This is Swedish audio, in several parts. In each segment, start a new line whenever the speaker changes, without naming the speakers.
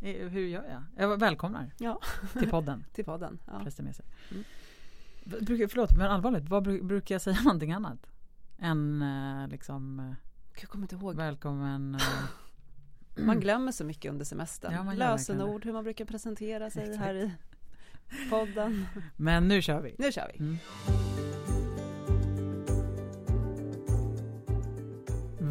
Hur gör jag? Jag välkomnar
Ja,
till podden.
till podden. Ja.
Med sig.
Mm.
Brukar, förlåt, men allvarligt, vad bru- brukar jag säga någonting annat? Än eh, liksom eh,
Jag kommer inte ihåg.
välkommen. eh,
Man glömmer så mycket under semestern.
Ja,
Lösenord, hur man brukar presentera sig
Exakt.
här i podden.
Men nu kör vi.
Nu kör vi.
Mm.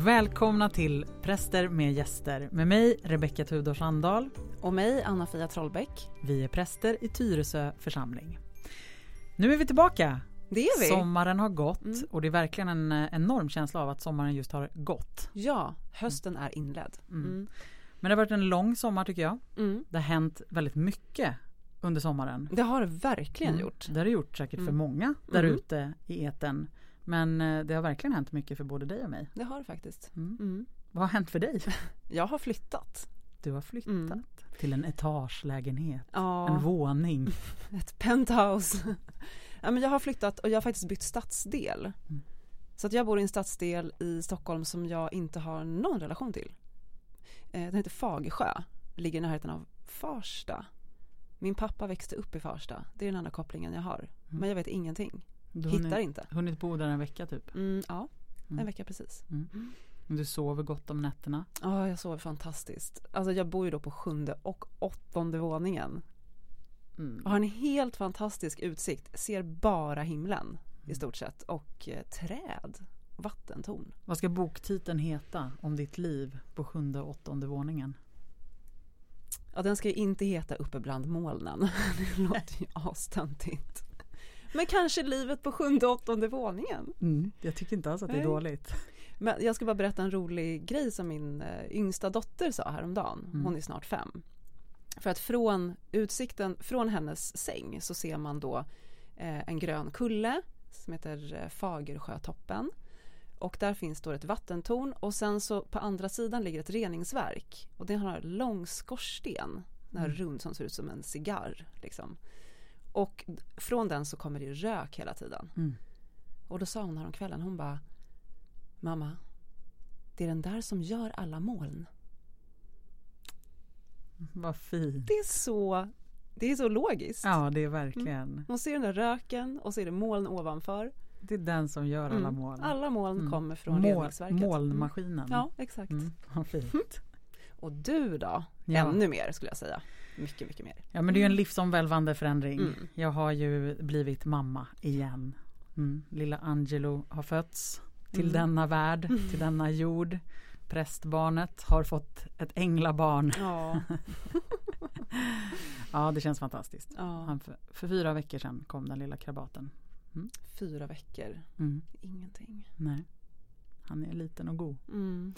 Välkomna till Präster med gäster med mig Rebecka Tudor Sandahl.
Och mig, Anna-Fia Trollbäck.
Vi är präster i Tyresö församling. Nu är vi tillbaka.
Det är vi.
Sommaren har gått
Mm.
och det är verkligen en enorm känsla av att sommaren just har gått.
Ja, hösten är inledd.
Mm.
Mm.
Men det har varit en lång sommar tycker jag.
Mm.
Det har hänt väldigt mycket under sommaren.
Det har det verkligen
Mm.
gjort.
Det har det gjort säkert för
Mm.
många där
Mm.
ute i eten. Men eh, det har verkligen hänt mycket för både dig och mig.
Det har det faktiskt.
Mm.
Mm.
Vad har hänt för dig?
Jag har flyttat.
Du har flyttat
Mm.
till en etagelägenhet. En
Ja,
våning.
ett penthouse. ja, men jag har flyttat och jag har faktiskt bytt stadsdel.
Mm.
Så att jag bor i en stadsdel i Stockholm som jag inte har någon relation till. Eh, Den heter Fagersjö, ligger i närheten av Farsta. Min pappa växte upp i Farsta, det är den enda kopplingen jag har. Men jag vet ingenting,
Du
hittar
hunnit,
inte.
hunnit bo där en vecka typ.
Mm, ja,
Mm.
en vecka precis.
Du sover gott om nätterna.
Ja, jag sover fantastiskt. Alltså jag bor ju då på sjunde och åttonde våningen.
Mm.
Och har en helt fantastisk utsikt. Ser bara himlen i stort sett. Och eh, träd. Vattentorn.
Vad ska boktiteln heta om ditt liv på sjunde och åttonde våningen?
Ja, den ska ju inte heta Uppe bland molnen. Det låter ju astöntigt. Men kanske livet på sjunde och åttonde våningen.
Jag tycker inte alls att det är
Nej.
dåligt.
Men jag ska bara berätta en rolig grej som min eh, yngsta dotter sa häromdagen.
Mm.
Hon är snart fem. För att från utsikten från hennes säng så ser man då eh, en grön kulle som heter eh, Fagersjötoppen. Och där finns då ett vattentorn och sen så på andra sidan ligger ett reningsverk. Och det har en lång skorsten, den här
Mm.
rund som ser ut som en cigarr. Liksom. Och från den så kommer det rök hela tiden.
Mm.
Och då sa hon häromkvällen, hon bara Mamma, det är den där som gör alla moln.
Vad fint.
Det är så, det är så logiskt.
Ja, det är verkligen.
Hon ser den där röken och så är det moln ovanför.
Det är den som gör alla
Mm.
moln.
Alla moln
Mm.
kommer från
Mål,
reningsverket.
molnmaskinen.
Mm. Ja, exakt.
Mm, vad fint.
Och du då?
Ja.
Ännu mer skulle jag säga. Mycket, mycket mer.
Ja men det är ju en livsomvälvande förändring.
Mm.
Jag har ju blivit mamma igen. Mm. Lilla Angelo har fötts till
Mm.
denna värld, till denna jord. Prästbarnet har fått ett änglabarn.
Ja,
Ja det känns fantastiskt.
ja.
Han för, för fyra veckor sedan kom den lilla krabaten.
fyra veckor.
Mm.
Ingenting.
Nej. Han är liten och god.
Mm.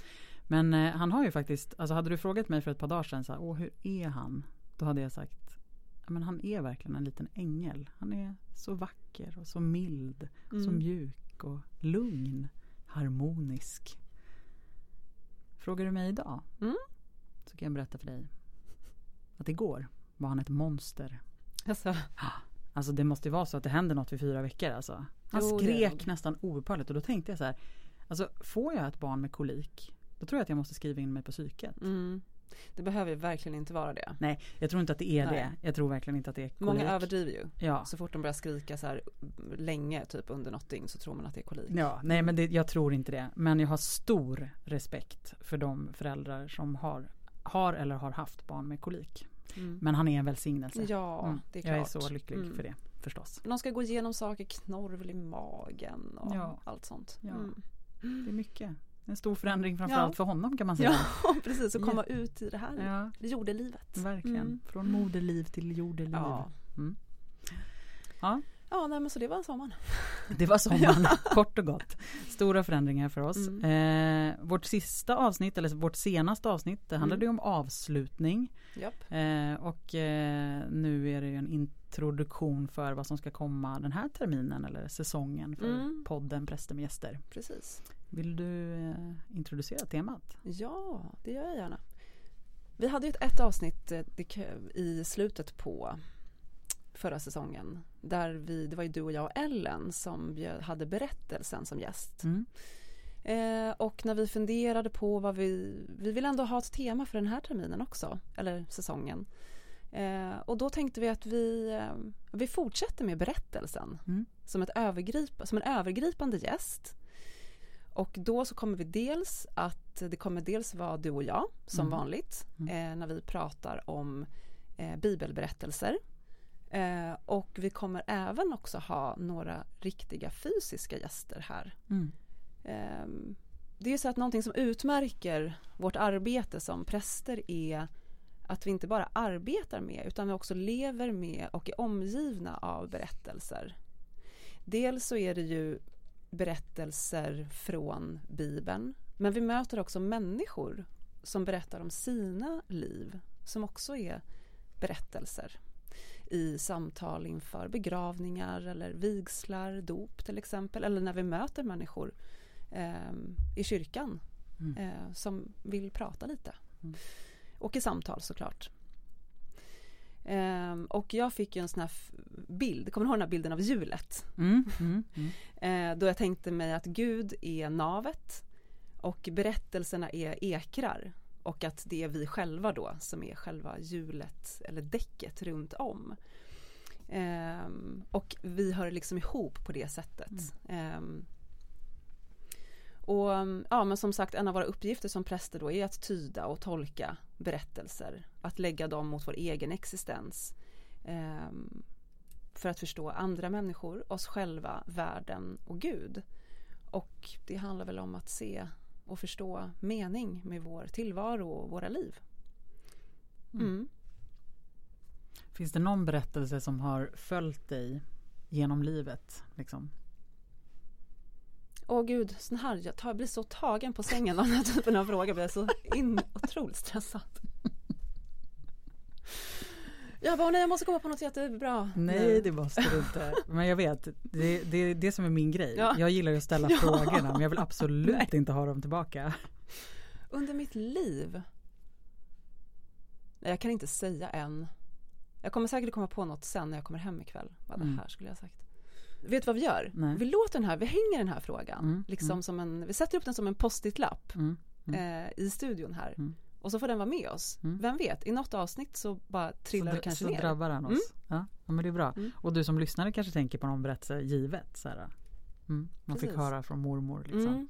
Men eh, han har ju faktiskt, alltså hade du frågat mig för ett par dagar sedan så här, Åh, hur är han? Då hade jag sagt, men han är verkligen en liten ängel. Han är så vacker och så mild, så
Mm.
mjuk och lugn, harmonisk. Frågar du mig idag
Mm.
så kan jag berätta för dig att igår var han ett monster.
Alltså,
Alltså det måste ju vara så att det händer något vid fyra veckor alltså. Han
Jo,
skrek nästan oupphörligt och då tänkte jag så här, alltså får jag ett barn med kolik, då tror jag att jag måste skriva in mig på psyket.
mm. Det behöver ju verkligen inte vara det.
Nej, jag tror inte att det är
Nej.
det. Jag tror verkligen inte att det är kolik.
Många överdriver ju.
Ja.
Så fort de börjar skrika så här länge, typ under något dygn, så tror man att det är kolik.
Ja, nej men det, jag tror inte det. Men jag har stor respekt för de föräldrar som har, har eller har haft barn med kolik.
Mm.
Men han är en välsignelse.
Ja,
Mm.
det är klart.
Jag är så lycklig
Mm.
för det förstås.
De ska gå igenom saker, knorvel i magen och
Ja.
allt sånt.
Ja.
Mm.
Det är mycket. En stor förändring framförallt
Ja.
för honom kan man säga.
Ja, precis. Att komma ut i det här
Ja,
jordelivet.
verkligen.
Mm.
Från moderliv till jordeliv.
Ja.
Mm. Ja,
Ja, nej men så det var sommaren.
det var sommaren, kort och gott. Stora förändringar för oss.
Mm.
Eh, vårt sista avsnitt, eller vårt senaste avsnitt, det handlade ju om avslutning. Eh, och eh, nu är det ju en introduktion för vad som ska komma den här terminen eller säsongen för
Mm.
podden Präster med gäster.
Precis.
Vill du eh, introducera temat?
Ja, det gör jag gärna. Vi hade ju ett, avsnitt eh, i slutet på förra säsongen. Där vi, det var ju du och jag och Ellen som hade berättelsen som gäst.
Mm.
Eh, och när vi funderade på vad vi, vi vill ändå ha ett tema för den här terminen också, eller säsongen. Eh, och då tänkte vi att vi, vi fortsätter med berättelsen
Mm.
som, ett övergrip, som en övergripande gäst. Och då så kommer vi dels att det kommer dels vara du och jag som
Mm.
vanligt
Mm.
eh, när vi pratar om eh, bibelberättelser. Eh, och vi kommer även också ha några riktiga fysiska gäster här.
Mm.
Ehm, Det är så att någonting som utmärker vårt arbete som präster är att vi inte bara arbetar med utan vi också lever med och är omgivna av berättelser. Dels så är det ju berättelser från Bibeln men vi möter också människor som berättar om sina liv som också är berättelser i samtal inför begravningar eller vigslar, dop till exempel eller när vi möter människor eh, i kyrkan
Mm.
eh, som vill prata lite.
Mm.
Och i samtal såklart. Eh, och jag fick ju en sån här bild, kommer du ihåg den här bilden av hjulet?
Mm. Mm. Mm.
Eh, då jag tänkte mig att Gud är navet och berättelserna är ekrar och att det är vi själva då som är själva hjulet eller däcket runt om. Ehm, och vi hör liksom ihop på det sättet. Ehm, och ja, men som sagt en av våra uppgifter som präster då är att tyda och tolka berättelser. Att lägga dem mot vår egen existens. Ehm, för att förstå andra människor, oss själva, världen och Gud. Och det handlar väl om att se och förstå mening med vår tillvaro och våra liv.
Mm.
Mm.
Finns det någon berättelse som har följt dig genom livet? Liksom?
Åh gud, sån här, jag, tar, jag blir så tagen på sängen av den här typen av frågor. Jag blir så in, otroligt stressad. Jag bara, nej jag måste komma på något jättebra.
Nej, det måste du inte. Men jag vet, det, det är det som är min grej.
Ja.
Jag gillar ju att ställa
Ja.
frågorna men jag vill absolut
Nej.
inte ha dem tillbaka.
Under mitt liv? Nej, jag kan inte säga än. Jag kommer säkert komma på något sen när jag kommer hem ikväll. Vad det
Mm.
här skulle jag ha sagt. Vet du vad vi gör?
Nej.
Vi låter den här, vi hänger den här frågan.
Mm,
Liksom
mm.
som en, vi sätter upp den som en post-it-lapp
Mm.
eh, i studion här.
Mm.
Och så får den vara med oss.
Mm.
Vem vet, i något avsnitt så bara trillar
så,
det kanske
så
ner.
drabbar han oss.
Mm.
Ja, ja, men det är bra.
Mm.
Och du som lyssnare kanske tänker på någon berättelse givet. Så här. Mm. Man fick
Precis.
höra från mormor. Liksom.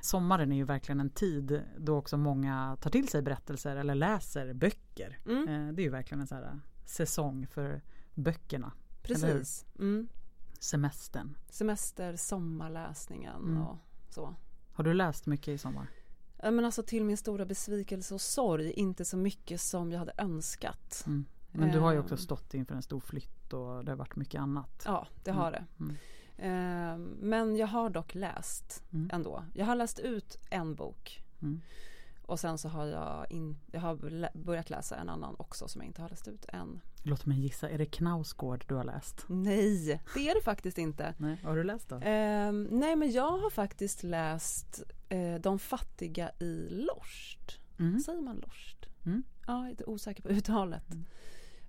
Sommaren är ju verkligen en tid då också många tar till sig berättelser eller läser böcker.
Mm.
Eh, Det är ju verkligen en så här säsong för böckerna.
Precis. Mm.
Semestern.
Semester, sommarläsningen
Mm.
och så.
Har du läst mycket i sommar?
Men alltså till min stora besvikelse och sorg, inte så mycket som jag hade önskat.
Mm. Men du har ju
Ehm.
också stått inför en stor flytt och det har varit mycket annat.
Ja, det har det.
Mm.
Eh, Men jag har dock läst
Mm.
ändå. Jag har läst ut en bok.
Mm.
Och sen så har jag, in, jag har lä- börjat läsa en annan också som jag inte har läst ut än.
Låt mig gissa, är det Knausgård du har läst?
Nej, det är det faktiskt inte.
Nej, har du läst då?
Eh, nej, men jag har faktiskt läst eh, De fattiga i Lorst.
Mm.
Säger man Lorst?
Mm.
Ja, jag är lite osäker på uttalet.
Mm.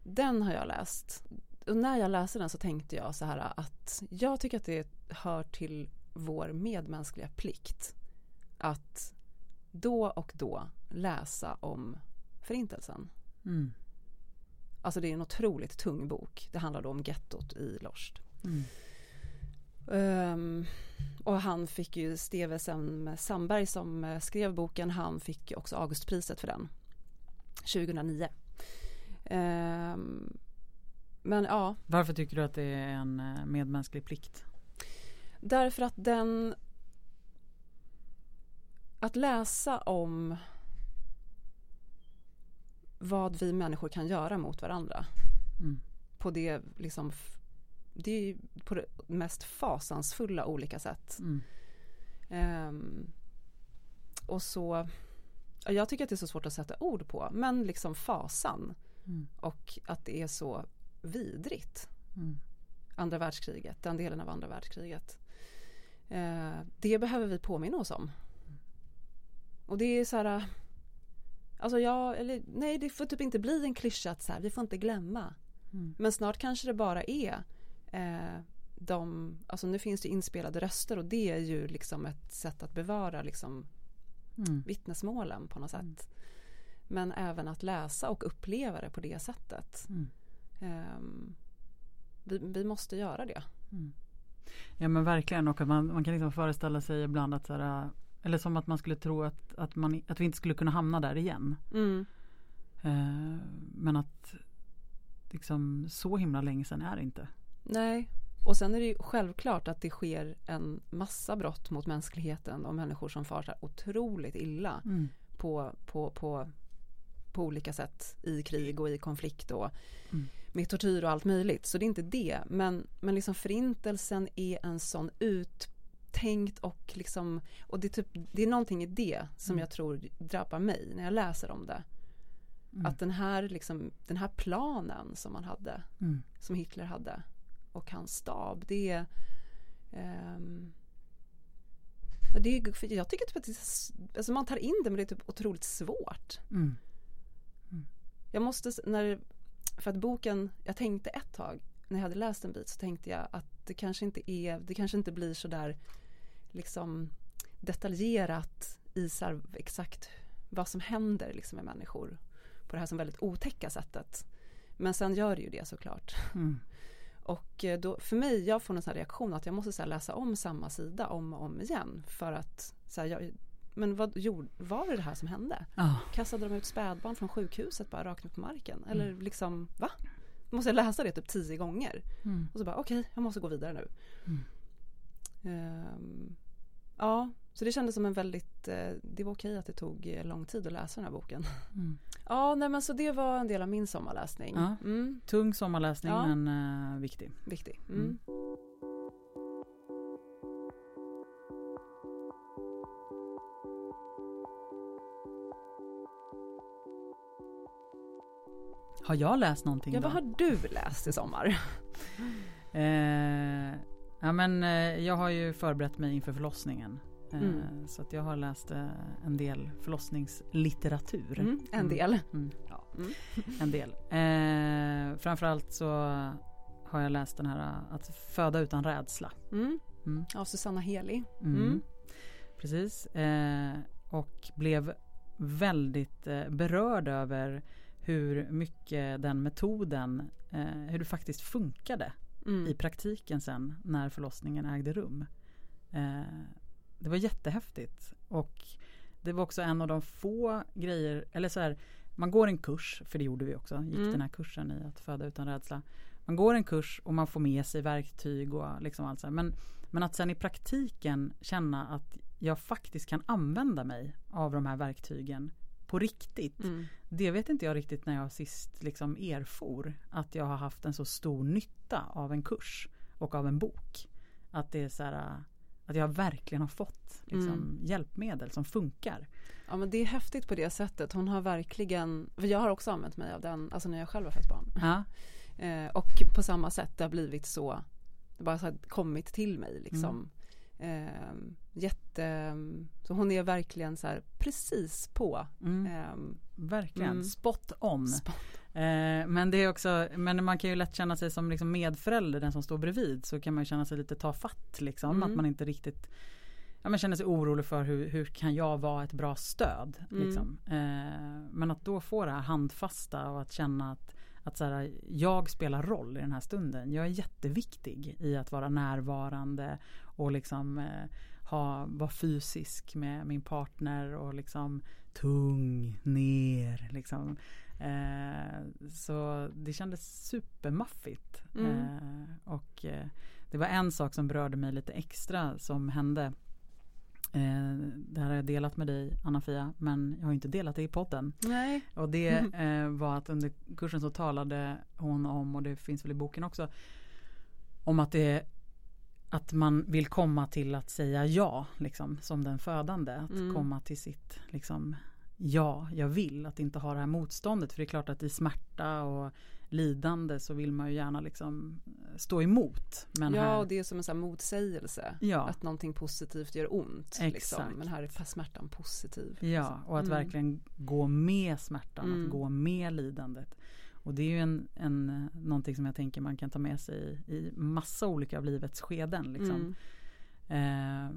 Den har jag läst. Och när jag läste den så tänkte jag så här att jag tycker att det hör till vår medmänskliga plikt att då och då läsa om förintelsen.
Mm.
Alltså det är en otroligt tung bok. Det handlar då om gettot i Lorst.
Mm.
Ehm, och han fick ju Steve Sandberg som eh, skrev boken, han fick också Augustpriset för den 2009. Ehm, men ja,
Varför tycker du att det är en eh, medmänsklig plikt?
därför att den att läsa om vad vi människor kan göra mot varandra
Mm.
på det liksom det är ju på det mest fasansfulla olika sätt.
Mm.
Ehm, och så, ja, jag tycker att det är så svårt att sätta ord på, men liksom fasan
Mm.
och att det är så vidrigt.
Mm.
Andra världskriget, den delen av andra världskriget. Eh, det behöver vi påminna oss om. Och det är så här, alltså jag, eller nej det får typ inte bli en klyscha att så här, vi får inte glömma. Mm. Men snart kanske det bara är eh, de, alltså nu finns det inspelade röster och det är ju liksom ett sätt att bevara liksom mm. vittnesmålen på något mm. sätt. Men även att läsa och uppleva det på det sättet. Um, vi, vi, måste göra det. Mm.
Ja men verkligen och att man, man kan liksom föreställa sig ibland att så här, eller som att man skulle tro att, att, man, att vi inte skulle kunna hamna där igen. Mm. Uh, men att liksom, så himla länge sedan är det inte.
Nej, och sen är det ju självklart att det sker en massa brott mot mänskligheten och människor som far så otroligt illa mm. på, på, på, på olika sätt i krig och i konflikt och mm. Med tortyr och allt möjligt. Så det är inte det. Men, men liksom förintelsen är en sån uttänkt och liksom och det är, typ, det är någonting i det som mm. jag tror drabbar mig när jag läser om det. Mm. Att den här, liksom, den här planen som man hade, mm. som Hitler hade och hans stab, det är um, det är, jag tycker typ att det, alltså man tar in det men det är typ otroligt svårt. Mm. Mm. Jag måste, när, för att boken, jag tänkte ett tag när jag hade läst en bit så tänkte jag att det kanske inte är, det kanske inte blir så där liksom detaljerat i exakt vad som händer liksom med människor på det här som väldigt otäcka sättet. Men sen gör det ju det såklart. Mm. Och eh, då, för mig, jag får en sån reaktion att jag måste så läsa om samma sida om och om igen för att så här, jag, men vad gjorde, var det det här som hände? Oh. Kastade de ut spädbarn från sjukhuset bara rakt upp på marken? Eller mm. liksom, va? Måste jag läsa det typ tio gånger? Mm. Och så bara, okej, okay, jag måste gå vidare nu. Um, ja, så det kändes som en väldigt, eh, det var okej att det tog eh, lång tid att läsa den här boken. Mm. Ja, nej men så det var en del av min sommarläsning. Ja.
Mm. Tung sommarläsning ja. men uh, viktig.
Viktig. Mm.
Har jag läst någonting
Ja,
då?
vad har du läst i sommar?
eh, ja men eh, jag har ju förberett mig inför förlossningen. Mm. Eh, så att jag har läst eh, en del förlossningslitteratur.
Mm, en mm. del.
Mm. Ja, mm. en del. Eh, framförallt så har jag läst den här eh, Att föda utan rädsla.
Mm. Av Susanna Heli.
Precis. Och blev väldigt berörd över hur mycket den metoden, eh, hur det faktiskt funkade i praktiken sen när förlossningen ägde rum det var jättehäftigt. Och det var också en av de få grejer, eller så här, man går en kurs, för det gjorde vi också, gick mm. den här kursen i att föda utan rädsla. Man går en kurs och man får med sig verktyg och liksom allt så här. Men, men att sen i praktiken känna att jag faktiskt kan använda mig av de här verktygen på riktigt. Mm. Det vet inte jag riktigt när jag sist liksom erfor att jag har haft en så stor nytta av en kurs och av en bok. Att det är så här, att jag verkligen har fått liksom, mm. hjälpmedel som funkar.
Ja men det är häftigt på det sättet. Hon har verkligen, för jag har också använt mig av den, alltså när jag själv har fött barn. Ja. eh, och på samma sätt, det har blivit så, det bara så kommit till mig liksom. Mm. Eh, jätte, så hon är verkligen så här precis på.
Mm. Eh, verkligen, mm. spot on. Spot Eh, men det är också, men man kan ju lätt känna sig som liksom medförälder, den som står bredvid, så kan man känna sig lite tafatt liksom. Mm. Att man inte riktigt ja, man känner sig orolig för hur, hur kan jag vara ett bra stöd. Mm. Liksom. Eh, men att då få det här handfasta och att känna att, att så här, jag spelar roll i den här stunden. Jag är jätteviktig i att vara närvarande och liksom eh, ha, vara fysisk med min partner och liksom tung ner. Liksom. Eh, så det kändes supermaffigt. Mm. Eh, och eh, det var en sak som berörde mig lite extra som hände. Eh, det här har jag delat med dig Anna-Fia men jag har inte delat det i podden.
Nej.
Och det eh, var att under kursen så talade hon om, och det finns väl i boken också, om att det att man vill komma till att säga ja, liksom, som den födande. Att mm. komma till sitt liksom, ja, jag vill. Att inte ha det här motståndet. För det är klart att i smärta och lidande så vill man ju gärna liksom stå emot.
Men ja, här... och det är som en sån motsägelse. Ja. Att någonting positivt gör ont. Liksom. Men här är smärtan positiv.
Ja, och att mm. verkligen gå med smärtan, mm. att gå med lidandet. Och det är ju en, en, någonting som jag tänker man kan ta med sig i, i massa olika av livets skeden. Liksom.
Mm.
Eh,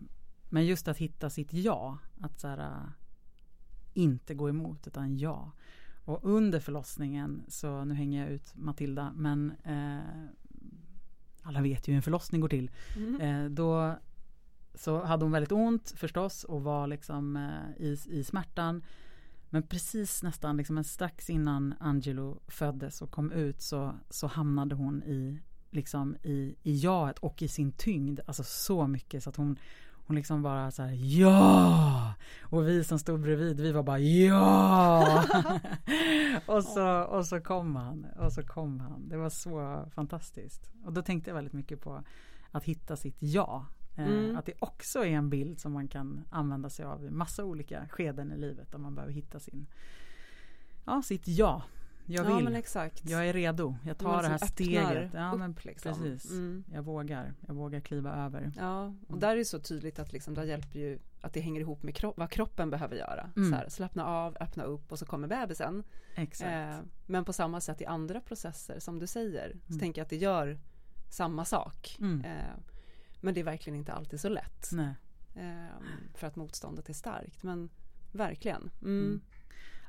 men just att hitta sitt ja, att så här, inte gå emot utan ja. Och under förlossningen, så nu hänger jag ut Matilda, men eh, alla vet ju hur en förlossning går till.
Mm.
Eh, då så hade hon väldigt ont förstås och var liksom eh, i, i smärtan. Men precis nästan liksom en strax innan Angelo föddes och kom ut så, så hamnade hon i liksom i, i jaet och i sin tyngd. Alltså så mycket så att hon, hon liksom bara så här ja! Och vi som stod bredvid vi var bara ja! och, så, och så kom han och så kom han. Det var så fantastiskt. Och då tänkte jag väldigt mycket på att hitta sitt ja. Eh,
Mm.
Att det också är en bild som man kan använda sig av i massa olika skeden i livet där man behöver hitta sin Ja, sitt ja. Jag
Ja
vill.
exakt.
jag är redo. Jag tar
Man
det här steget. Ja,
upp,
men
liksom.
precis.
Mm.
Jag vågar. Jag vågar kliva över.
Ja, och där är det så tydligt att liksom, där hjälper ju att det hänger ihop med kro- vad kroppen behöver göra.
Mm.
Så här, slappna av, öppna upp och så kommer bebisen.
Exakt.
Eh, men på samma sätt i andra processer som du säger så
Mm.
tänker jag att det gör samma sak.
Mm.
Eh, men det är verkligen inte alltid så lätt.
Nej.
Eh, för att motståndet är starkt. Men verkligen. Mm.
Mm.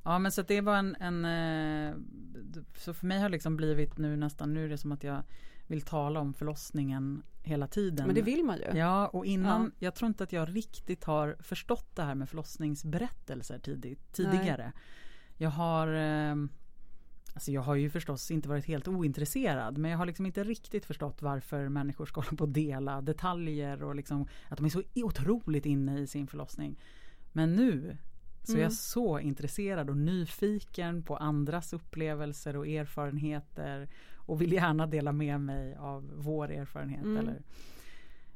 Ja men så det var en, en eh, Så för mig har det liksom blivit nu nästan Nu är det som att jag Vill tala om förlossningen hela tiden
Men det vill man ju.
Ja och innan
Ja.
Jag tror inte att jag riktigt har förstått det här med förlossningsberättelser tidigt, tidigare Jag har eh, Alltså jag har ju förstås inte varit helt ointresserad men jag har liksom inte riktigt förstått varför människor ska hålla på och dela detaljer och liksom att de är så otroligt inne i sin förlossning. Men nu så är
Mm.
jag så intresserad och nyfiken på andras upplevelser och erfarenheter och vill gärna dela med mig av vår erfarenhet.
Mm.
Eller,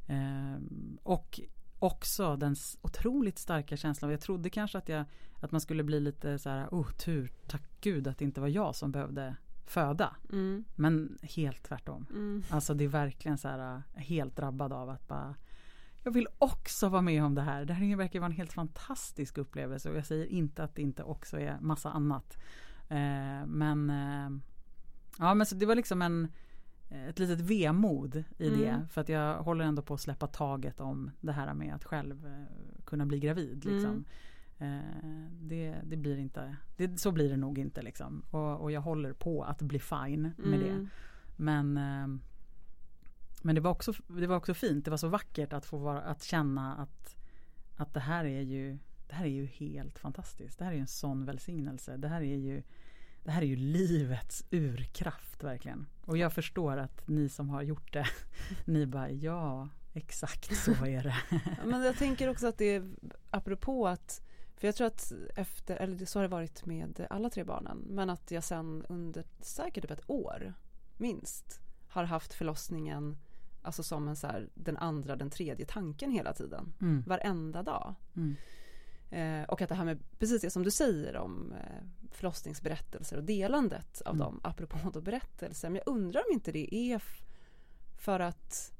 Ehm, och också den otroligt starka känslan. Jag trodde kanske att, jag, att man skulle bli lite så här, oh tur, tack gud att det inte var jag som behövde föda.
Mm.
Men helt tvärtom.
Mm.
Alltså det är verkligen så här äh, helt drabbad av att bara jag vill också vara med om det här. Det här verkar vara en helt fantastisk upplevelse och jag säger inte att det inte också är massa annat. Eh, men eh, ja, men så det var liksom en ett litet vemod i
Mm.
det för att jag håller ändå på att släppa taget om det här med att själv eh, kunna bli gravid. Liksom. Eh, det, det blir inte, det, så blir det nog inte liksom. Och, och jag håller på att bli fine med det.
Mm.
Men, eh, men det, var också, det var också fint, det var så vackert att få vara, att känna att, att det här är ju det här är ju helt fantastiskt. Det här är ju en sån välsignelse. Det här är ju det här är ju livets urkraft verkligen. Och jag förstår att ni som har gjort det, ni bara ja, exakt så är det.
Ja, Men jag tänker också att det är apropå att för jag tror att efter, eller så har det varit med alla tre barnen, men att jag sen under säkert typ ett år minst har haft förlossningen alltså som en så här, den andra, den tredje tanken hela tiden.
Mm,
Varenda dag.
mm,
Eh, och att det här med precis det som du säger om eh, förlossningsberättelser och delandet av
Mm.
dem, apropå då berättelser. Men jag undrar om inte det är för att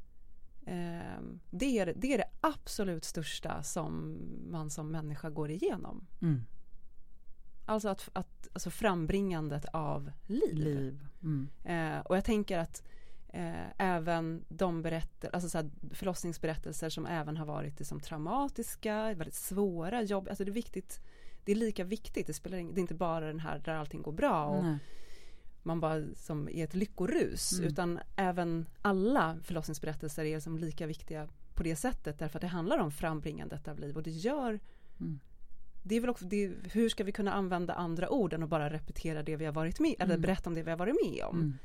eh, det, är, det är det absolut största som man som människa går igenom.
mm.
Alltså, att, att, alltså frambringandet av liv.
Liv. Mm,
Eh, och jag tänker att eh, även de berättelser, alltså så här, förlossningsberättelser som även har varit liksom, traumatiska, väldigt svåra, jobb, alltså det är viktigt det är lika viktigt, det, spelar ing, det är inte bara den här där allting går bra och
Nej.
man bara som i ett lyckorus
Mm.
utan även alla förlossningsberättelser är som lika viktiga på det sättet därför att det handlar om frambringandet av liv och det gör
Mm.
det är väl också, det, hur ska vi kunna använda andra ord än att bara repetera det vi har varit med, eller
Mm.
berätta om det vi har varit med om.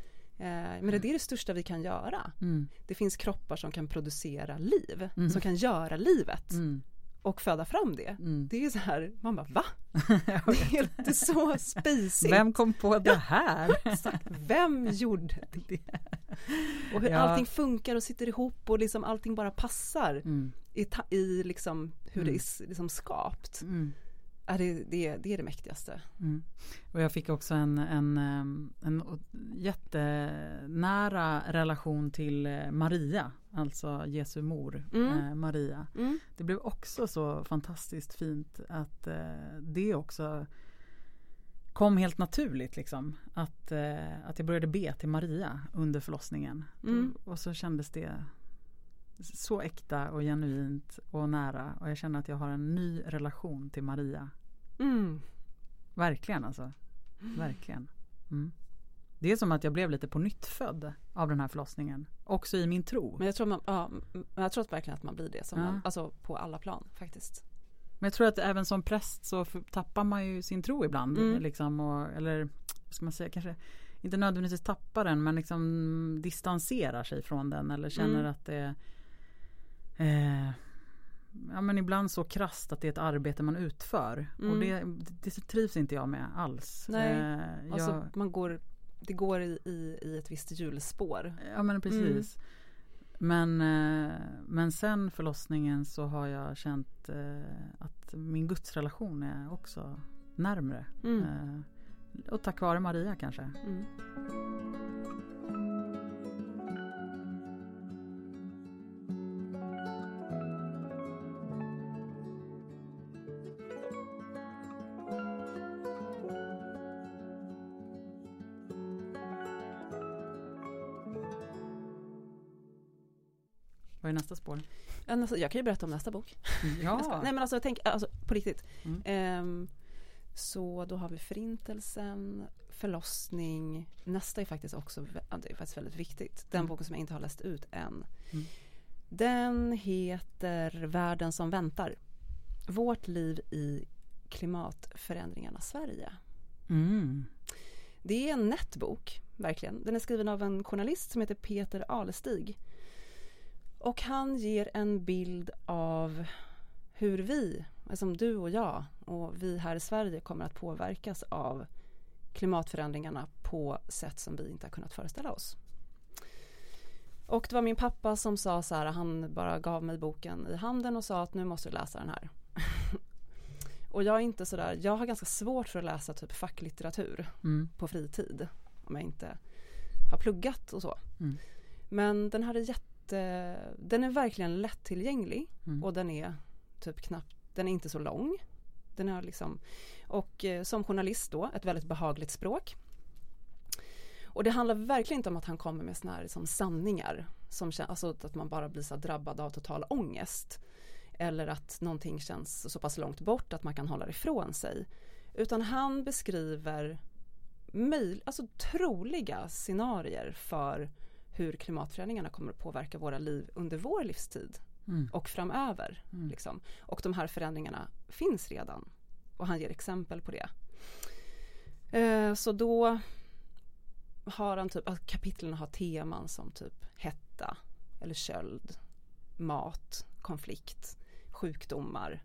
Mm.
Eh, men det är det största vi kan göra.
Mm.
Det finns kroppar som kan producera liv,
Mm.
som kan göra livet
Mm.
och föda fram det.
Mm.
Det är så här, man bara va? Det är är så spacigt.
Vem kom på det här?
Exakt. Vem gjorde det? Och hur
Ja.
allting funkar och sitter ihop och liksom allting bara passar
Mm.
i, ta- i liksom hur
Mm.
det är liksom skapt.
Mm.
Ja, det, det, det är det mäktigaste.
Mm. Och jag fick också en, en, en jättenära relation till eh, Maria, alltså Jesu mor,
Mm.
eh, Maria.
Mm.
Det blev också så fantastiskt fint att eh, det också kom helt naturligt liksom. Att, eh, att jag började be till Maria under förlossningen.
Mm.
Och så kändes det så äkta och genuint och nära. Och jag känner att jag har en ny relation till Maria.
Mm.
Verkligen alltså. Verkligen. Mm. Det är som att jag blev lite på nytt född av den här förlossningen. Också i min tro.
Men jag tror, man, ja, jag tror verkligen att man blir det. Som
Ja.
man, alltså på alla plan faktiskt.
Men jag tror att även som präst så tappar man ju sin tro ibland.
Mm.
Liksom, och, eller vad ska man säga, kanske inte nödvändigtvis tappar den men liksom distanserar sig från den eller känner
Mm.
att det eh, Ja men ibland så krasst att det är ett arbete man utför. Och
Mm.
det, det trivs inte jag med alls.
Nej,
Eh, jag,
Alltså man går, det går i, i, i ett visst hjulspår.
Ja men precis.
Mm.
Men, eh, men sen förlossningen så har jag känt eh, att min gudsrelation är också närmre.
Mm.
Eh, och tack vare Maria kanske.
Mm.
Vad är nästa spår?
Ja, nästa- Jag kan ju berätta om nästa bok. Ska-
Ja,
Nej men alltså tänker, alltså på riktigt.
Mm.
Ehm, så då har vi förintelsen, förlossning. Nästa är faktiskt också det är faktiskt väldigt viktigt. Den
Mm.
boken som jag inte har läst ut än.
Mm.
Den heter Världen som väntar. Vårt liv i klimatförändringarnas Sverige.
mm.
Det är en nätt bok, verkligen. Den är skriven av en journalist som heter Peter Alestig. Och han ger en bild av hur vi, alltså du och jag och vi här i Sverige kommer att påverkas av klimatförändringarna på sätt som vi inte har kunnat föreställa oss. Och det var min pappa som sa så här, han bara gav mig boken i handen och sa att nu måste du läsa den här. och jag är inte sådär, jag har ganska svårt för att läsa typ facklitteratur
Mm.
på fritid. Om jag inte har pluggat och så.
Mm.
Men den här är jätte, den är verkligen lättillgänglig
Mm.
och den är typ knappt, den är inte så lång. Den är liksom, och eh, som journalist då, ett väldigt behagligt språk. Och det handlar verkligen inte om att han kommer med såna här liksom, sanningar. Som, alltså att man bara blir så drabbad av total ångest. Eller att någonting känns så pass långt bort att man kan hålla det ifrån sig. Utan han beskriver möj- alltså troliga scenarier för hur klimatförändringarna kommer att påverka våra liv under vår livstid
Mm.
och framöver.
Mm.
Liksom. Och de här förändringarna finns redan. Och han ger exempel på det. Eh, så då har han typ, kapitlen har teman som typ hetta eller köld, mat, konflikt, sjukdomar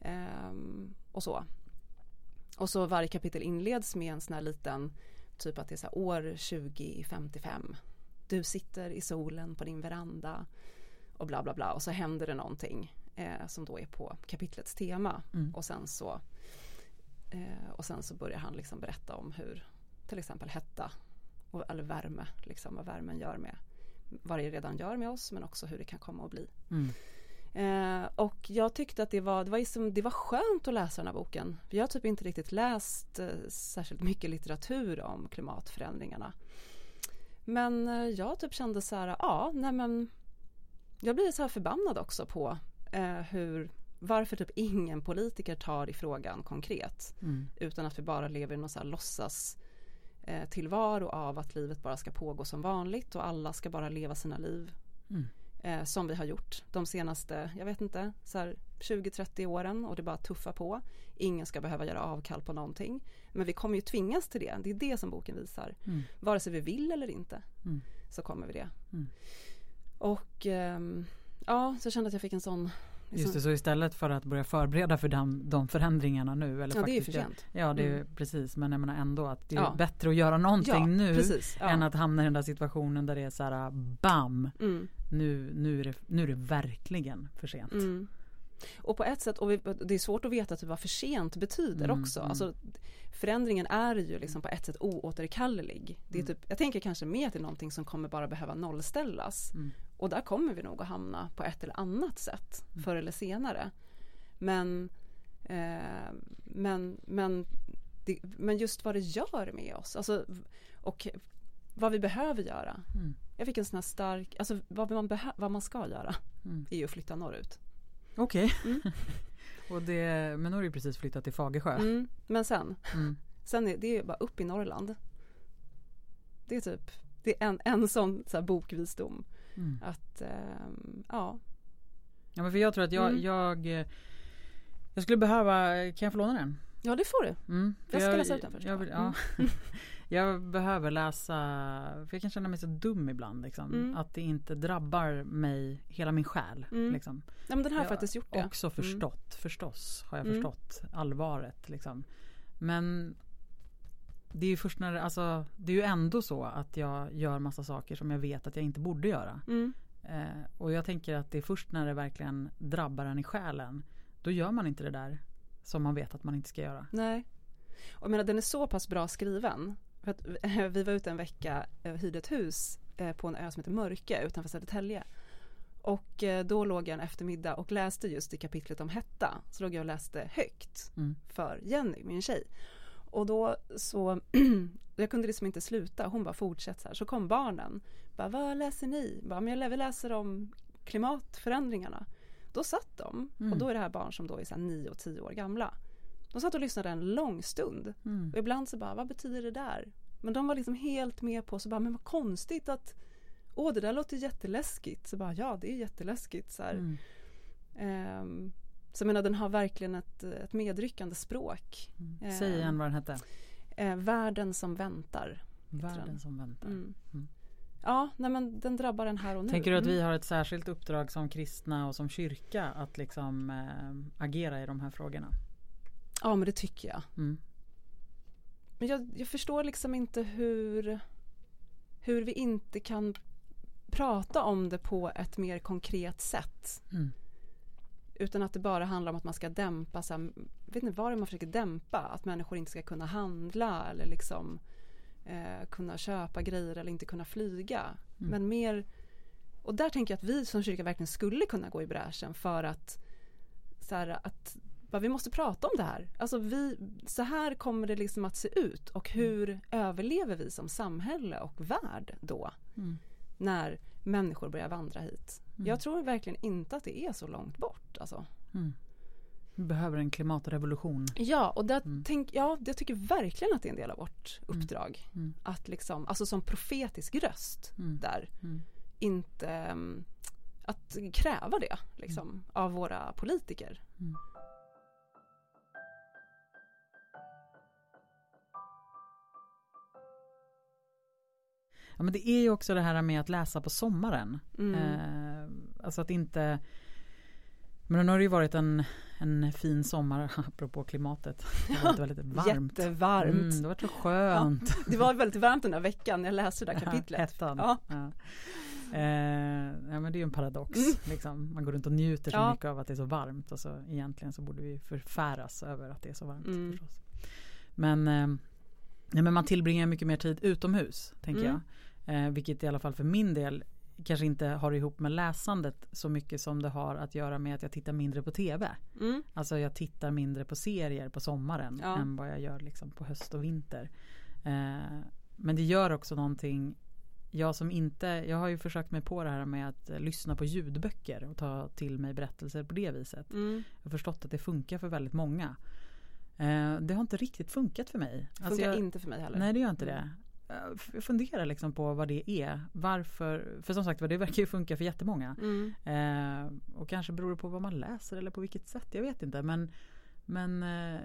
ehm, och så. Och så varje kapitel inleds med en sån här liten, typ att det är så år 2055. Du sitter i solen på din veranda och bla bla bla och så händer det någonting eh, som då är på kapitlets tema
Mm.
och sen så eh, och sen så börjar han liksom berätta om hur till exempel hetta och, eller värme, liksom vad värmen gör med vad det redan gör med oss men också hur det kan komma att bli.
Mm.
Eh, och jag tyckte att det var, det, var liksom, det var skönt att läsa den här boken. Jag har typ inte riktigt läst eh, särskilt mycket litteratur om klimatförändringarna. Men eh, jag typ kände så här, ja, nej men jag blir så här förbannad också på eh, hur, varför typ ingen politiker tar i frågan konkret.
Mm.
Utan att vi bara lever i någon så här låtsas eh, tillvaro av att livet bara ska pågå som vanligt och alla ska bara leva sina liv
Mm.
Eh, som vi har gjort de senaste, jag vet inte, så här 20-30 åren och det bara tuffa på. Ingen ska behöva göra avkall på någonting. Men vi kommer ju tvingas till det, det är det som boken visar.
Mm.
Vare sig vi vill eller inte
Mm.
så kommer vi det.
Mm.
Och ehm, ja, så jag kände att jag fick en sån
Just det, så istället för att börja förbereda för de, de förändringarna nu. Eller
Ja, det är ju
faktiskt,
för sent.
Ja, det är
Mm.
precis. Men jag menar ändå att det är
Ja.
bättre att göra någonting
Ja,
nu
precis.
Än att hamna i den där situationen där det är så här bam,
Mm.
nu, nu, är, det, nu är det verkligen för sent.
Mm. Och på ett sätt, och vi, det är svårt att veta typ vad för sent betyder
Mm,
också.
mm.
Alltså, förändringen är ju liksom på ett sätt oåterkallelig. Det är
Mm.
typ, jag tänker kanske mer till någonting som kommer bara behöva nollställas. Och där kommer vi nog att hamna på ett eller annat sätt
Mm.
förr eller senare. Men, eh, men, men det, men just vad det gör med oss. Alltså, och vad vi behöver göra.
Mm.
Jag fick en sån här stark, alltså vad man, behö, vad man ska göra
Mm.
är ju att flytta norrut.
Okej.
Mm.
Och det, men nu har du precis flyttat till Fagersjö.
Mm. Men sen,
Mm.
sen är det är bara upp i Norrland. Det är typ, det är en, en sån så här bokvisdom.
Mm.
Att, ehm, ja.
Ja men för jag tror att jag,
Mm.
jag eh, Jag skulle behöva, kan jag få låna den?
ja, det får du.
Mm,
Jag ska läsa ut den först
Jag, ja. jag behöver läsa, för jag kan känna mig så dum ibland liksom.
Mm.
Att det inte drabbar mig, hela min själ.
Mm.
Liksom.
Nej, men den har
Jag
faktiskt gjort det.
Också förstått, förstås har jag
Mm.
förstått allvaret liksom. Men det är ju först när, alltså det är ju ändå så att jag gör massa saker som jag vet att jag inte borde göra.
Mm.
Eh, och jag tänker att det är först när det verkligen drabbar en i själen. Då gör man inte det där som man vet att man inte ska göra.
Nej. Och jag menar den är så pass bra skriven. För att vi var ute en vecka och hyrde ett hus eh, på en ö som heter Mörke utanför Södertälje. Och eh, då låg jag en eftermiddag och läste just i kapitlet om hetta. Så låg jag och läste högt
Mm.
för Jenny, min tjej. Och då så, jag kunde liksom inte sluta, hon bara fortsätter så här. Så kom barnen, bara vad läser ni? Bara, men jag läser om klimatförändringarna. Då satt de,
Mm.
och då är det här barn som då är 9 och 10 år gamla. De satt och lyssnade en lång stund.
Mm.
Och ibland så bara, vad betyder det där? Men de var liksom helt med på, så bara, men vad konstigt att Åh, det där låter jätteläskigt. Så bara, ja, det är jätteläskigt. Så här. Så jag menar, den har verkligen ett, ett medryckande språk.
Mm. Säg igen vad den hette.
Eh, världen som väntar.
Världen
den.
som väntar.
Mm.
Mm.
Ja, nej men den drabbar den här och nu.
Tänker du att vi
Mm.
har ett särskilt uppdrag som kristna och som kyrka att liksom eh, agera i de här frågorna?
Ja, men det tycker jag.
Mm.
Men jag, jag förstår liksom inte hur, hur vi inte kan prata om det på ett mer konkret sätt.
Mm.
Utan att det bara handlar om att man ska dämpa, så här, vet inte vad det är man försöker dämpa, att människor inte ska kunna handla eller liksom eh, kunna köpa grejer eller inte kunna flyga.
Mm.
Men mer, och där tänker jag att vi som kyrka verkligen skulle kunna gå i bräschen för att, så här, att bara, vi måste prata om det här. Alltså vi, så här kommer det liksom att se ut och hur överlever vi som samhälle och värld då?
Mm.
när människor börjar vandra hit.
Mm.
Jag tror verkligen inte att det är så långt bort. Alltså.
Mm. Vi behöver en klimatrevolution.
Ja, och där
Mm.
tänk, ja, jag tycker verkligen att det är en del av vårt uppdrag.
Mm.
Att liksom, alltså som profetisk röst
Mm.
där,
Mm.
inte mm, att kräva det liksom, av våra politiker.
Mm. Ja, men det är ju också det här med att läsa på sommaren.
Mm.
Eh, alltså att inte Men nu har det ju varit en, en fin sommar apropå klimatet. Det har varit väldigt varmt.
Jättevarmt.
Mm, det har varit så skönt.
Det var väldigt varmt den där veckan jag läste det där kapitlet.
Hettan.
Ja.
Ja. Eh, ja, men det är ju en paradox.
Mm.
Liksom. Man går runt och njuter så
Ja.
mycket av att det är så varmt och så egentligen så borde vi förfäras över att det är så varmt.
Mm.
Förstås. Men, eh, ja, men man tillbringar mycket mer tid utomhus tänker
Mm.
jag. Eh, vilket i alla fall för min del kanske inte har ihop med läsandet så mycket som det har att göra med att jag tittar mindre på tv.
Mm.
Alltså jag tittar mindre på serier på sommaren
Ja.
än vad jag gör liksom på höst och vinter. Eh, men det gör också någonting jag som inte, jag har ju försökt mig på det här med att eh, lyssna på ljudböcker och ta till mig berättelser på det viset.
Mm.
Jag har förstått att det funkar för väldigt många. Eh, det har inte riktigt funkat för mig.
Funkar
Alltså jag,
inte för mig heller.
Nej det gör inte
Mm.
det. Jag funderar liksom på vad det är. Varför, för som sagt det verkar ju funka för jättemånga.
Mm.
Eh, och kanske beror det på vad man läser eller på vilket sätt. Jag vet inte. Men, men eh,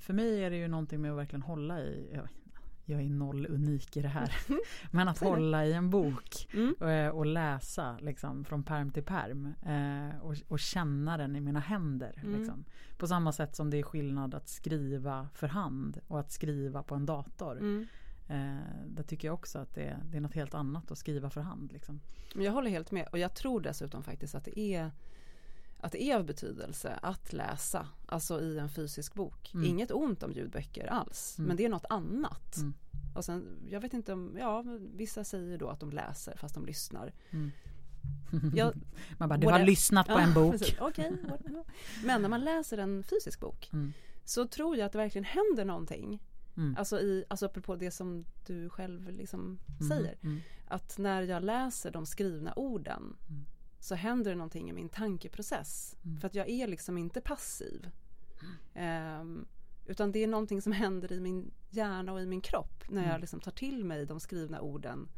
för mig är det ju någonting med att verkligen hålla i. Jag, jag är noll unik i det här. men att hålla i en bok.
Mm.
eh, Och läsa liksom, från perm till perm. Eh, och, och känna den i mina händer.
Mm.
Liksom. På samma sätt som det är skillnad att skriva för hand och att skriva på en dator. Eh, där tycker jag också att det, det är något helt annat att skriva för hand. Liksom.
Jag håller helt med och jag tror dessutom faktiskt att det är att det är av betydelse att läsa, alltså i en fysisk bok.
Mm.
Inget ont om ljudböcker alls,
Mm.
men det är något annat.
Mm.
Och sen, jag vet inte om, ja, vissa säger då att de läser fast de lyssnar.
Mm.
Jag-
man bara, du har
Whatever.
lyssnat på
Ja,
en bok.
what- men när man läser en fysisk bok,
Mm.
så tror jag att det verkligen händer någonting.
Mm.
Alltså, i, alltså apropå det som du själv liksom
Mm,
säger.
mm,
Att när jag läser de skrivna orden
Mm.
så händer det någonting i min tankeprocess.
Mm.
För att jag är liksom inte passiv. Ehm, utan det är någonting som händer i min hjärna och i min kropp när jag liksom tar till mig de skrivna orden.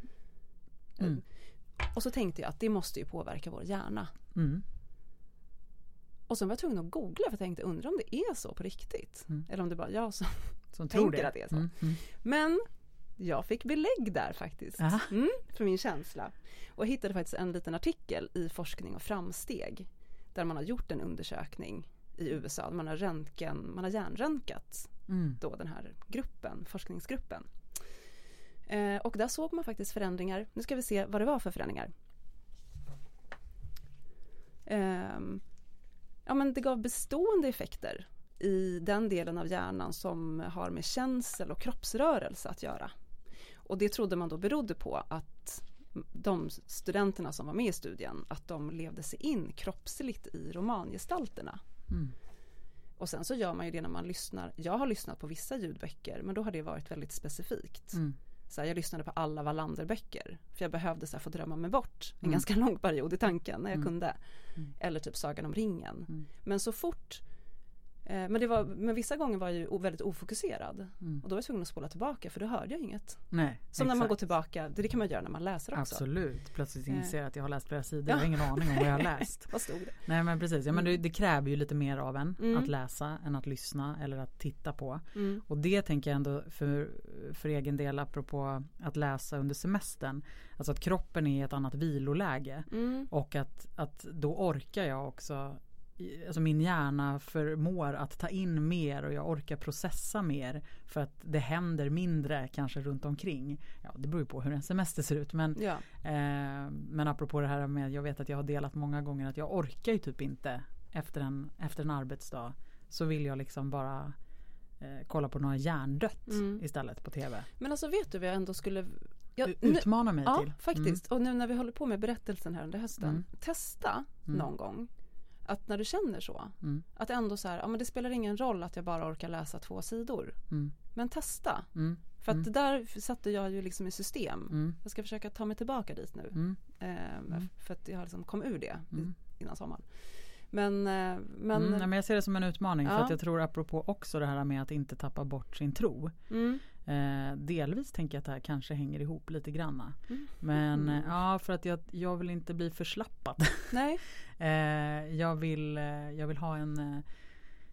Mm.
Och så tänkte jag att det måste ju påverka vår hjärna. Och sen var jag tvungen att googla för jag tänkte undra om det är så på riktigt.
Mm.
Eller om det bara jag som
Som tror
Tänker
det.
att det är så.
Mm, mm.
Men jag fick belägg där faktiskt. Mm, för min känsla. Och hittade faktiskt en liten artikel i Forskning och framsteg. Där man har gjort en undersökning i USA. Man har, röntgen, man har hjärnröntgat
Mm.
då den här gruppen, forskningsgruppen. Eh, och där såg man faktiskt förändringar. Nu ska vi se vad det var för förändringar. Ehm, ja men det gav bestående effekter i den delen av hjärnan som har med känsel och kroppsrörelse att göra. Och det trodde man då berodde på att de studenterna som var med i studien, att de levde sig in kroppsligt i romangestalterna.
Mm.
Och sen så gör man ju det när man lyssnar. Jag har lyssnat på vissa ljudböcker men då har det varit väldigt specifikt.
Mm.
Så här, jag lyssnade på alla Wallander-böcker för jag behövde så här, få drömma mig bort en
Mm.
ganska lång period i tanken när jag
Mm.
kunde.
Mm.
Eller typ Sagan om ringen.
Mm.
Men så fort men, det var, men vissa gånger var jag ju väldigt ofokuserad.
Mm.
Och då var jag tvungen att spola tillbaka för då hörde jag inget.
Nej,
Som när man
exakt.
går tillbaka, det, kan man göra när man läser också.
Absolut, plötsligt
Eh.
inser jag att jag har läst flera sidor.
Ja.
Jag har ingen aning om vad jag har läst.
Vad stod det?
Nej men precis, ja, men det,
Mm.
det kräver ju lite mer av en
Mm.
att läsa än att lyssna eller att titta på.
Mm.
Och det tänker jag ändå för, för egen del apropå att läsa under semestern. Alltså att kroppen är i ett annat viloläge.
Mm.
Och att, att då orkar jag också Alltså min hjärna förmår att ta in mer och jag orkar processa mer för att det händer mindre kanske runt omkring. Ja, det beror ju på hur en semester ser ut men,
Ja.
eh, men apropå det här med jag vet att jag har delat många gånger att jag orkar ju typ inte efter en, efter en arbetsdag så vill jag liksom bara eh, kolla på några hjärndött
Mm.
istället på tv.
Men alltså vet du vad jag ändå skulle jag,
Utmana mig
Ja,
till.
faktiskt. Och nu när vi håller på med berättelsen här under hösten.
Mm.
Testa
Mm.
någon gång. Att när du känner så.
Mm,
Att ändå så här, ja men det spelar ingen roll att jag bara orkar läsa två sidor.
mm,
Men testa.
mm,
För att
Mm.
det där satte jag ju liksom i system.
mm,
Jag ska försöka ta mig tillbaka dit nu. Eh. För att jag liksom kom ur det innan sommaren. Men, eh, men,
mm, men jag ser det som en utmaning för
Ja.
att jag tror apropå också det här med att inte tappa bort sin tro.
mm,
Eh, delvis tänker jag att det här kanske hänger ihop lite granna.
Mm.
Men eh, ja, för att jag, jag vill inte bli förslappad.
nej,
jag, vill, eh, jag vill ha en eh,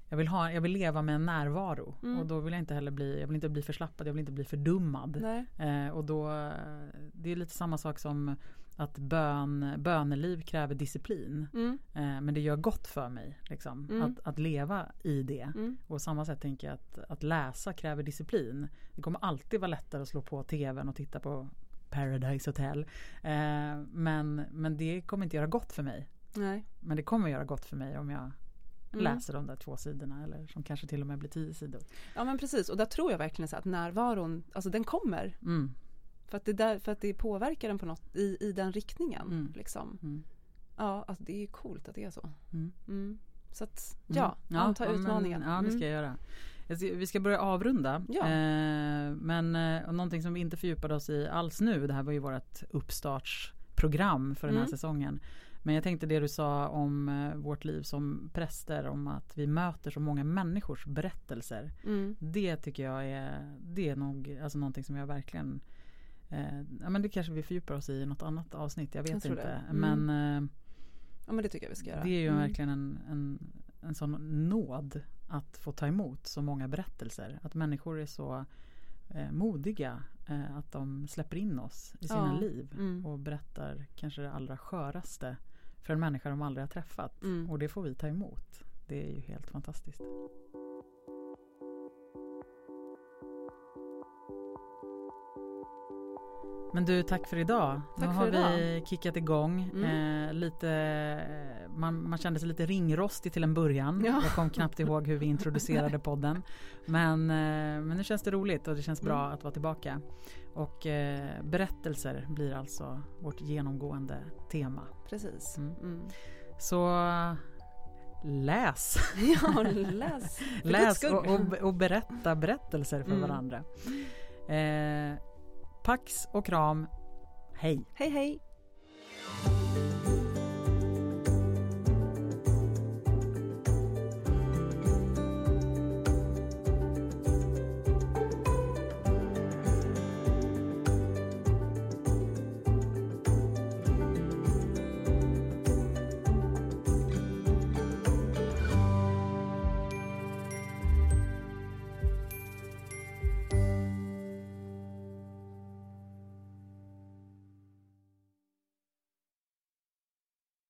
jag vill, ha, jag vill leva med en närvaro
Mm.
och då vill jag inte heller bli, jag vill inte bli förslappad, jag vill inte bli fördummad. Eh, och då, eh, det är lite samma sak som att bön, böneliv kräver disciplin.
Mm,
Eh, men det gör gott för mig liksom,
Mm.
att, att leva i det.
mm,
Och samma sätt tänker jag att, att läsa kräver disciplin. Det kommer alltid vara lättare att slå på tvn och titta på Paradise Hotel. Eh, men, men det kommer inte göra gott för mig.
Nej.
Men det kommer göra gott för mig om jag
Mm.
läser de där två sidorna eller som kanske till och med blir tio sidor.
Ja men precis och där tror jag verkligen så att närvaron, alltså den kommer.
Mm,
För att det, där, för att det påverkar den på något i, i den riktningen.
Mm.
Liksom.
mm,
Ja, alltså det är ju coolt att det är så.
mm.
Mm. Så att
Mm.
ja, anta
ja, men-
utmaningen.
Ja, det ska
Mm.
jag göra. Jag ska- Vi ska börja avrunda.
Ja.
Eh, men eh, och någonting som vi inte fördjupade oss i alls nu. Det här var ju vårt uppstartsprogram för den här
Mm.
säsongen. Men jag tänkte det du sa om eh, vårt liv som präster. Om att vi möter så många människors berättelser.
Mm.
Det tycker jag är, det är nog alltså någonting som jag verkligen eh, ja, men det kanske vi fördjupar oss i i något annat avsnitt. Jag vet
Jag
inte.
det. Mm.
Men eh,
Ja men det tycker jag vi ska göra.
det är ju
Mm.
verkligen en, en, en sån nåd att få ta emot så många berättelser. Att människor är så eh, modiga eh, att de släpper in oss i sina
Ja.
liv
Mm.
och berättar kanske det allra sköraste för en människa de aldrig har träffat.
Mm.
Och det får vi ta emot. Det är ju helt fantastiskt. Men du, tack för idag.
Tack
nu
för
har
idag.
vi kickat igång.
Mm.
Eh, lite, man, man kände sig lite ringrostig till en början.
Ja.
Jag kom knappt ihåg hur vi introducerade podden. Men, eh, men nu känns det roligt och det känns bra
Mm.
att vara tillbaka. Och eh, berättelser blir alltså vårt genomgående tema.
Precis.
Mm.
Mm.
Så läs.
Ja, läs.
läs och, och, och, berätta berättelser för mm. varandra. Eh, pax och kram. Hej.
Hej hej.